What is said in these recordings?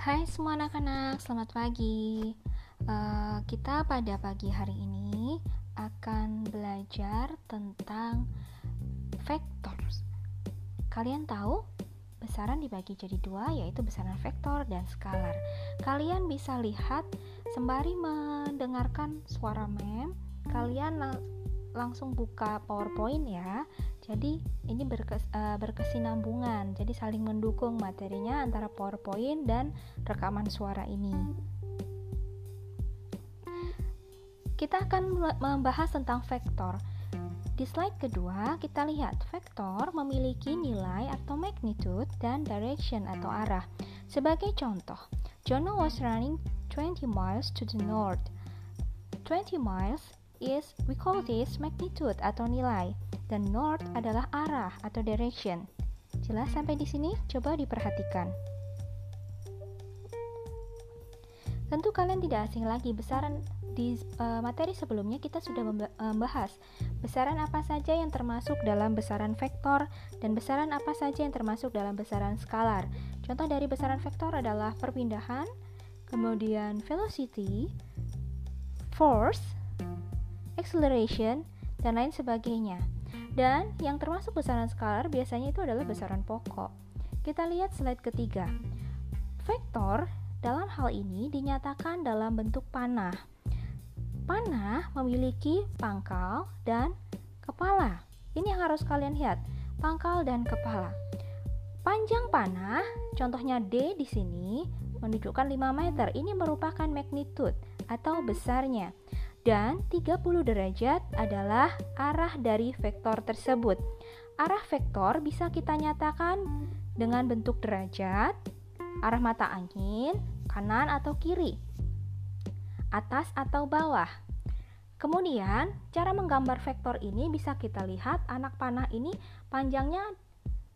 Hai semua anak-anak, selamat pagi. Uh, kita pada pagi hari ini akan belajar tentang vektor. Kalian tahu besaran dibagi jadi dua, yaitu besaran vektor dan skalar. Kalian bisa lihat sembari mendengarkan suara mem, kalian langsung buka PowerPoint ya. Jadi ini berkes, uh, berkesinambungan, jadi saling mendukung materinya antara PowerPoint dan rekaman suara ini. Kita akan membahas tentang vektor. Di slide kedua, kita lihat vektor memiliki nilai atau magnitude dan direction atau arah. Sebagai contoh, Jono was running 20 miles to the north. 20 miles is we call this magnitude atau nilai dan north adalah arah atau direction. Jelas sampai di sini? Coba diperhatikan. Tentu kalian tidak asing lagi besaran di uh, materi sebelumnya kita sudah membahas besaran apa saja yang termasuk dalam besaran vektor dan besaran apa saja yang termasuk dalam besaran skalar. Contoh dari besaran vektor adalah perpindahan, kemudian velocity, force, acceleration, dan lain sebagainya. Dan yang termasuk besaran skalar biasanya itu adalah besaran pokok. Kita lihat slide ketiga. Vektor dalam hal ini dinyatakan dalam bentuk panah. Panah memiliki pangkal dan kepala. Ini yang harus kalian lihat, pangkal dan kepala. Panjang panah, contohnya D di sini, menunjukkan 5 meter. Ini merupakan magnitude atau besarnya dan 30 derajat adalah arah dari vektor tersebut. Arah vektor bisa kita nyatakan dengan bentuk derajat, arah mata angin, kanan atau kiri, atas atau bawah. Kemudian, cara menggambar vektor ini bisa kita lihat anak panah ini panjangnya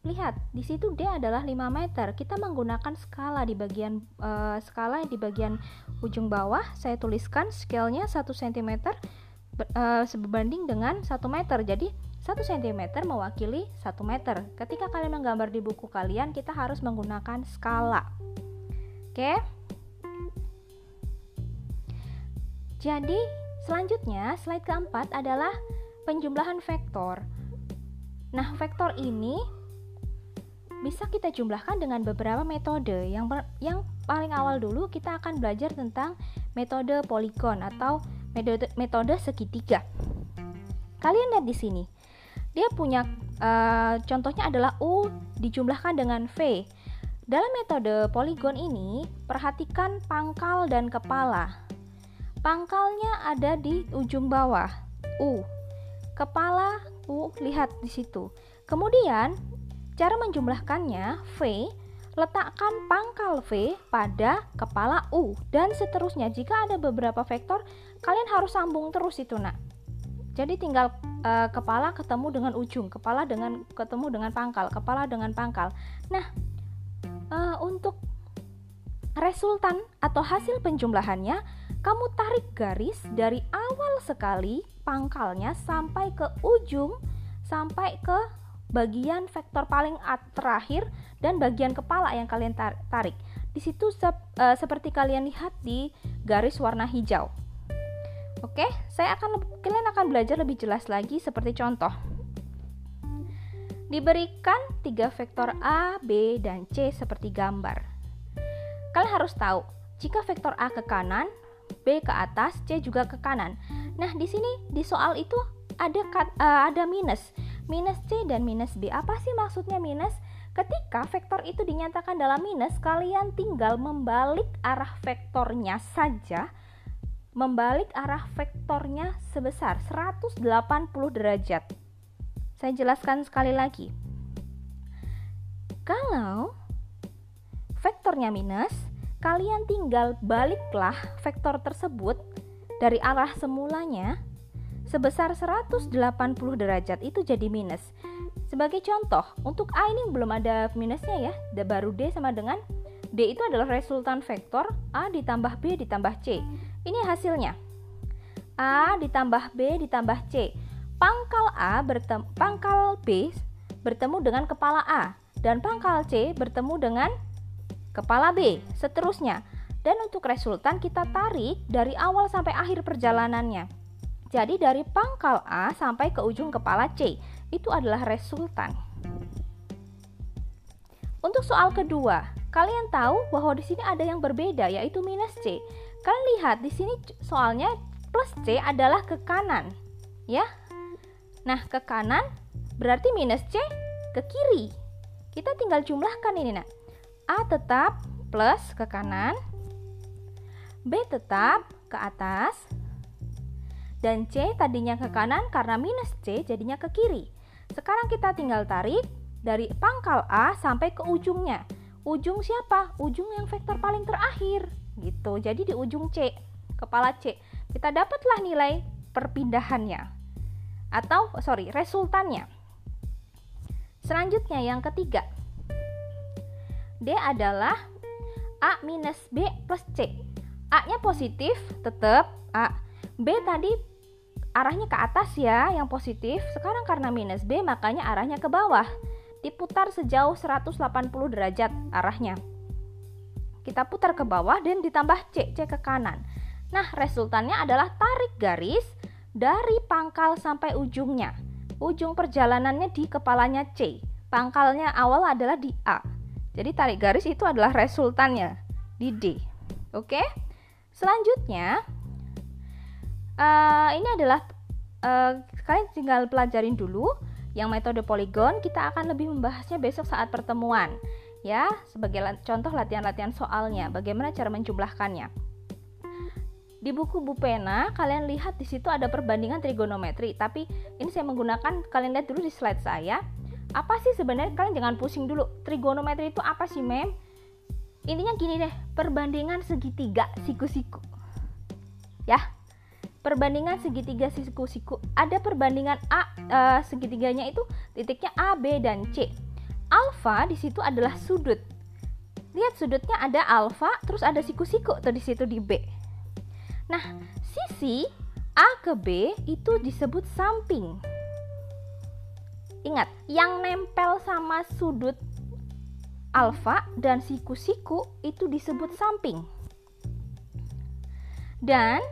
Lihat, di situ D adalah 5 meter. Kita menggunakan skala di bagian uh, skala di bagian ujung bawah. Saya tuliskan scale-nya 1 cm uh, sebanding dengan 1 meter. Jadi 1 cm mewakili 1 meter. Ketika kalian menggambar di buku kalian, kita harus menggunakan skala. Oke? Jadi, selanjutnya slide keempat adalah penjumlahan vektor. Nah, vektor ini bisa kita jumlahkan dengan beberapa metode. Yang yang paling awal dulu kita akan belajar tentang metode poligon atau metode metode segitiga. Kalian lihat di sini. Dia punya uh, contohnya adalah U dijumlahkan dengan V. Dalam metode poligon ini, perhatikan pangkal dan kepala. Pangkalnya ada di ujung bawah, U. Kepala U lihat di situ. Kemudian Cara menjumlahkannya, V letakkan pangkal V pada kepala U dan seterusnya. Jika ada beberapa vektor, kalian harus sambung terus itu, Nak. Jadi tinggal uh, kepala ketemu dengan ujung, kepala dengan ketemu dengan pangkal, kepala dengan pangkal. Nah, uh, untuk resultan atau hasil penjumlahannya, kamu tarik garis dari awal sekali pangkalnya sampai ke ujung sampai ke bagian vektor paling terakhir dan bagian kepala yang kalian tarik. Di situ sep, uh, seperti kalian lihat di garis warna hijau. Oke, saya akan kalian akan belajar lebih jelas lagi seperti contoh. Diberikan tiga vektor A, B, dan C seperti gambar. Kalian harus tahu, jika vektor A ke kanan, B ke atas, C juga ke kanan. Nah, di sini di soal itu ada uh, ada minus minus C dan minus B. Apa sih maksudnya minus? Ketika vektor itu dinyatakan dalam minus, kalian tinggal membalik arah vektornya saja, membalik arah vektornya sebesar 180 derajat. Saya jelaskan sekali lagi. Kalau vektornya minus, kalian tinggal baliklah vektor tersebut dari arah semulanya sebesar 180 derajat itu jadi minus. Sebagai contoh, untuk A ini belum ada minusnya ya, baru D sama dengan D itu adalah resultan vektor A ditambah B ditambah C. Ini hasilnya. A ditambah B ditambah C. Pangkal A bertemu pangkal B bertemu dengan kepala A dan pangkal C bertemu dengan kepala B, seterusnya. Dan untuk resultan kita tarik dari awal sampai akhir perjalanannya. Jadi dari pangkal A sampai ke ujung kepala C, itu adalah resultan. Untuk soal kedua, kalian tahu bahwa di sini ada yang berbeda yaitu minus C. Kalian lihat di sini soalnya plus C adalah ke kanan, ya. Nah, ke kanan berarti minus C ke kiri. Kita tinggal jumlahkan ini, nak. A tetap plus ke kanan, B tetap ke atas dan C tadinya ke kanan karena minus C jadinya ke kiri. Sekarang kita tinggal tarik dari pangkal A sampai ke ujungnya. Ujung siapa? Ujung yang vektor paling terakhir. Gitu. Jadi di ujung C, kepala C, kita dapatlah nilai perpindahannya. Atau sorry, resultannya. Selanjutnya yang ketiga. D adalah A minus B plus C. A-nya positif, tetap A. B tadi arahnya ke atas ya, yang positif. Sekarang karena minus B, makanya arahnya ke bawah. Diputar sejauh 180 derajat arahnya. Kita putar ke bawah dan ditambah C, C ke kanan. Nah, resultannya adalah tarik garis dari pangkal sampai ujungnya. Ujung perjalanannya di kepalanya C. Pangkalnya awal adalah di A. Jadi tarik garis itu adalah resultannya di D. Oke? Selanjutnya, uh, ini adalah uh, kalian tinggal pelajarin dulu yang metode poligon. Kita akan lebih membahasnya besok saat pertemuan. Ya, sebagai contoh latihan-latihan soalnya, bagaimana cara menjumlahkannya. Di buku Bu Pena, kalian lihat di situ ada perbandingan trigonometri, tapi ini saya menggunakan kalian lihat dulu di slide saya. Apa sih sebenarnya kalian jangan pusing dulu. Trigonometri itu apa sih, Mem? intinya gini deh perbandingan segitiga siku-siku ya perbandingan segitiga siku-siku. Ada perbandingan a uh, segitiganya itu titiknya a b dan c. Alfa di situ adalah sudut. Lihat sudutnya ada alfa terus ada siku-siku tuh di situ di b. Nah sisi a ke b itu disebut samping. Ingat yang nempel sama sudut alfa dan siku-siku itu disebut samping. Dan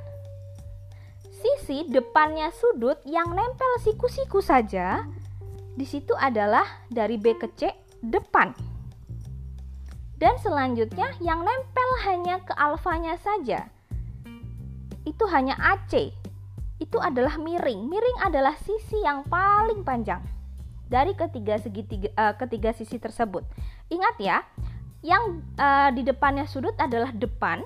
sisi depannya sudut yang nempel siku-siku saja di situ adalah dari B ke C depan. Dan selanjutnya yang nempel hanya ke alfanya saja. Itu hanya AC. Itu adalah miring. Miring adalah sisi yang paling panjang dari ketiga segitiga uh, ketiga sisi tersebut. Ingat ya, yang uh, di depannya sudut adalah depan.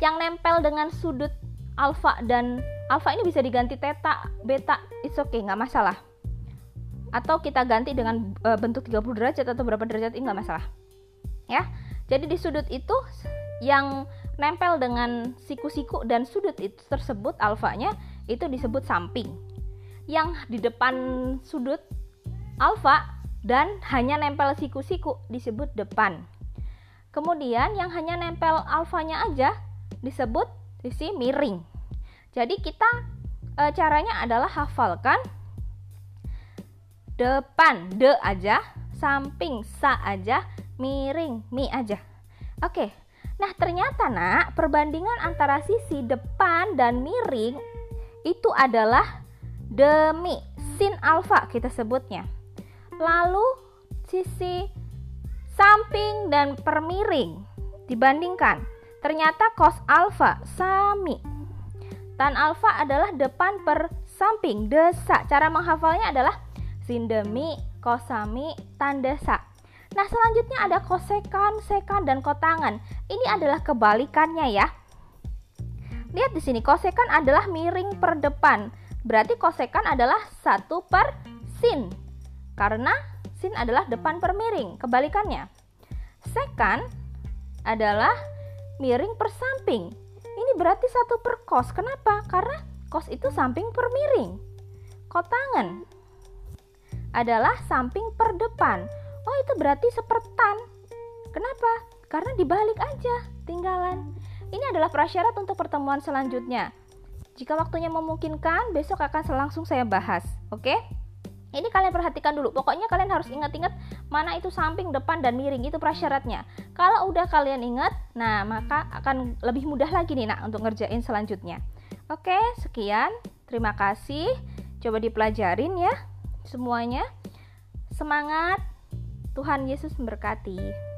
Yang nempel dengan sudut alfa dan alfa ini bisa diganti theta, beta, it's okay, nggak masalah. Atau kita ganti dengan uh, bentuk 30 derajat atau berapa derajat ini nggak masalah. Ya. Jadi di sudut itu yang nempel dengan siku-siku dan sudut itu tersebut alfanya itu disebut samping yang di depan sudut alfa dan hanya nempel siku-siku disebut depan. Kemudian yang hanya nempel alfanya aja disebut sisi miring. Jadi kita e, caranya adalah hafalkan depan de aja, samping sa aja, miring mi aja. Oke. Nah, ternyata nak, perbandingan antara sisi depan dan miring itu adalah demi sin alfa kita sebutnya. Lalu sisi samping dan permiring dibandingkan. Ternyata cos alfa sami. Tan alfa adalah depan per samping desa. Cara menghafalnya adalah sin demi, kosami, tan desa. Nah, selanjutnya ada kosekan, sekan, dan kotangan. Ini adalah kebalikannya ya. Lihat di sini, kosekan adalah miring per depan. Berarti kosekan adalah satu per sin. Karena sin adalah depan per miring. Kebalikannya. Sekan adalah miring per samping. Ini berarti satu per kos. Kenapa? Karena kos itu samping per miring. Kotangan adalah samping per depan. Oh, itu berarti sepertan. Kenapa? Karena dibalik aja tinggalan. Ini adalah prasyarat untuk pertemuan selanjutnya. Jika waktunya memungkinkan, besok akan langsung saya bahas. Oke? ini kalian perhatikan dulu pokoknya kalian harus ingat-ingat mana itu samping depan dan miring itu prasyaratnya kalau udah kalian ingat nah maka akan lebih mudah lagi nih nak untuk ngerjain selanjutnya. Oke sekian. Terima kasih. Coba dipelajarin ya semuanya. Semangat. Tuhan Yesus memberkati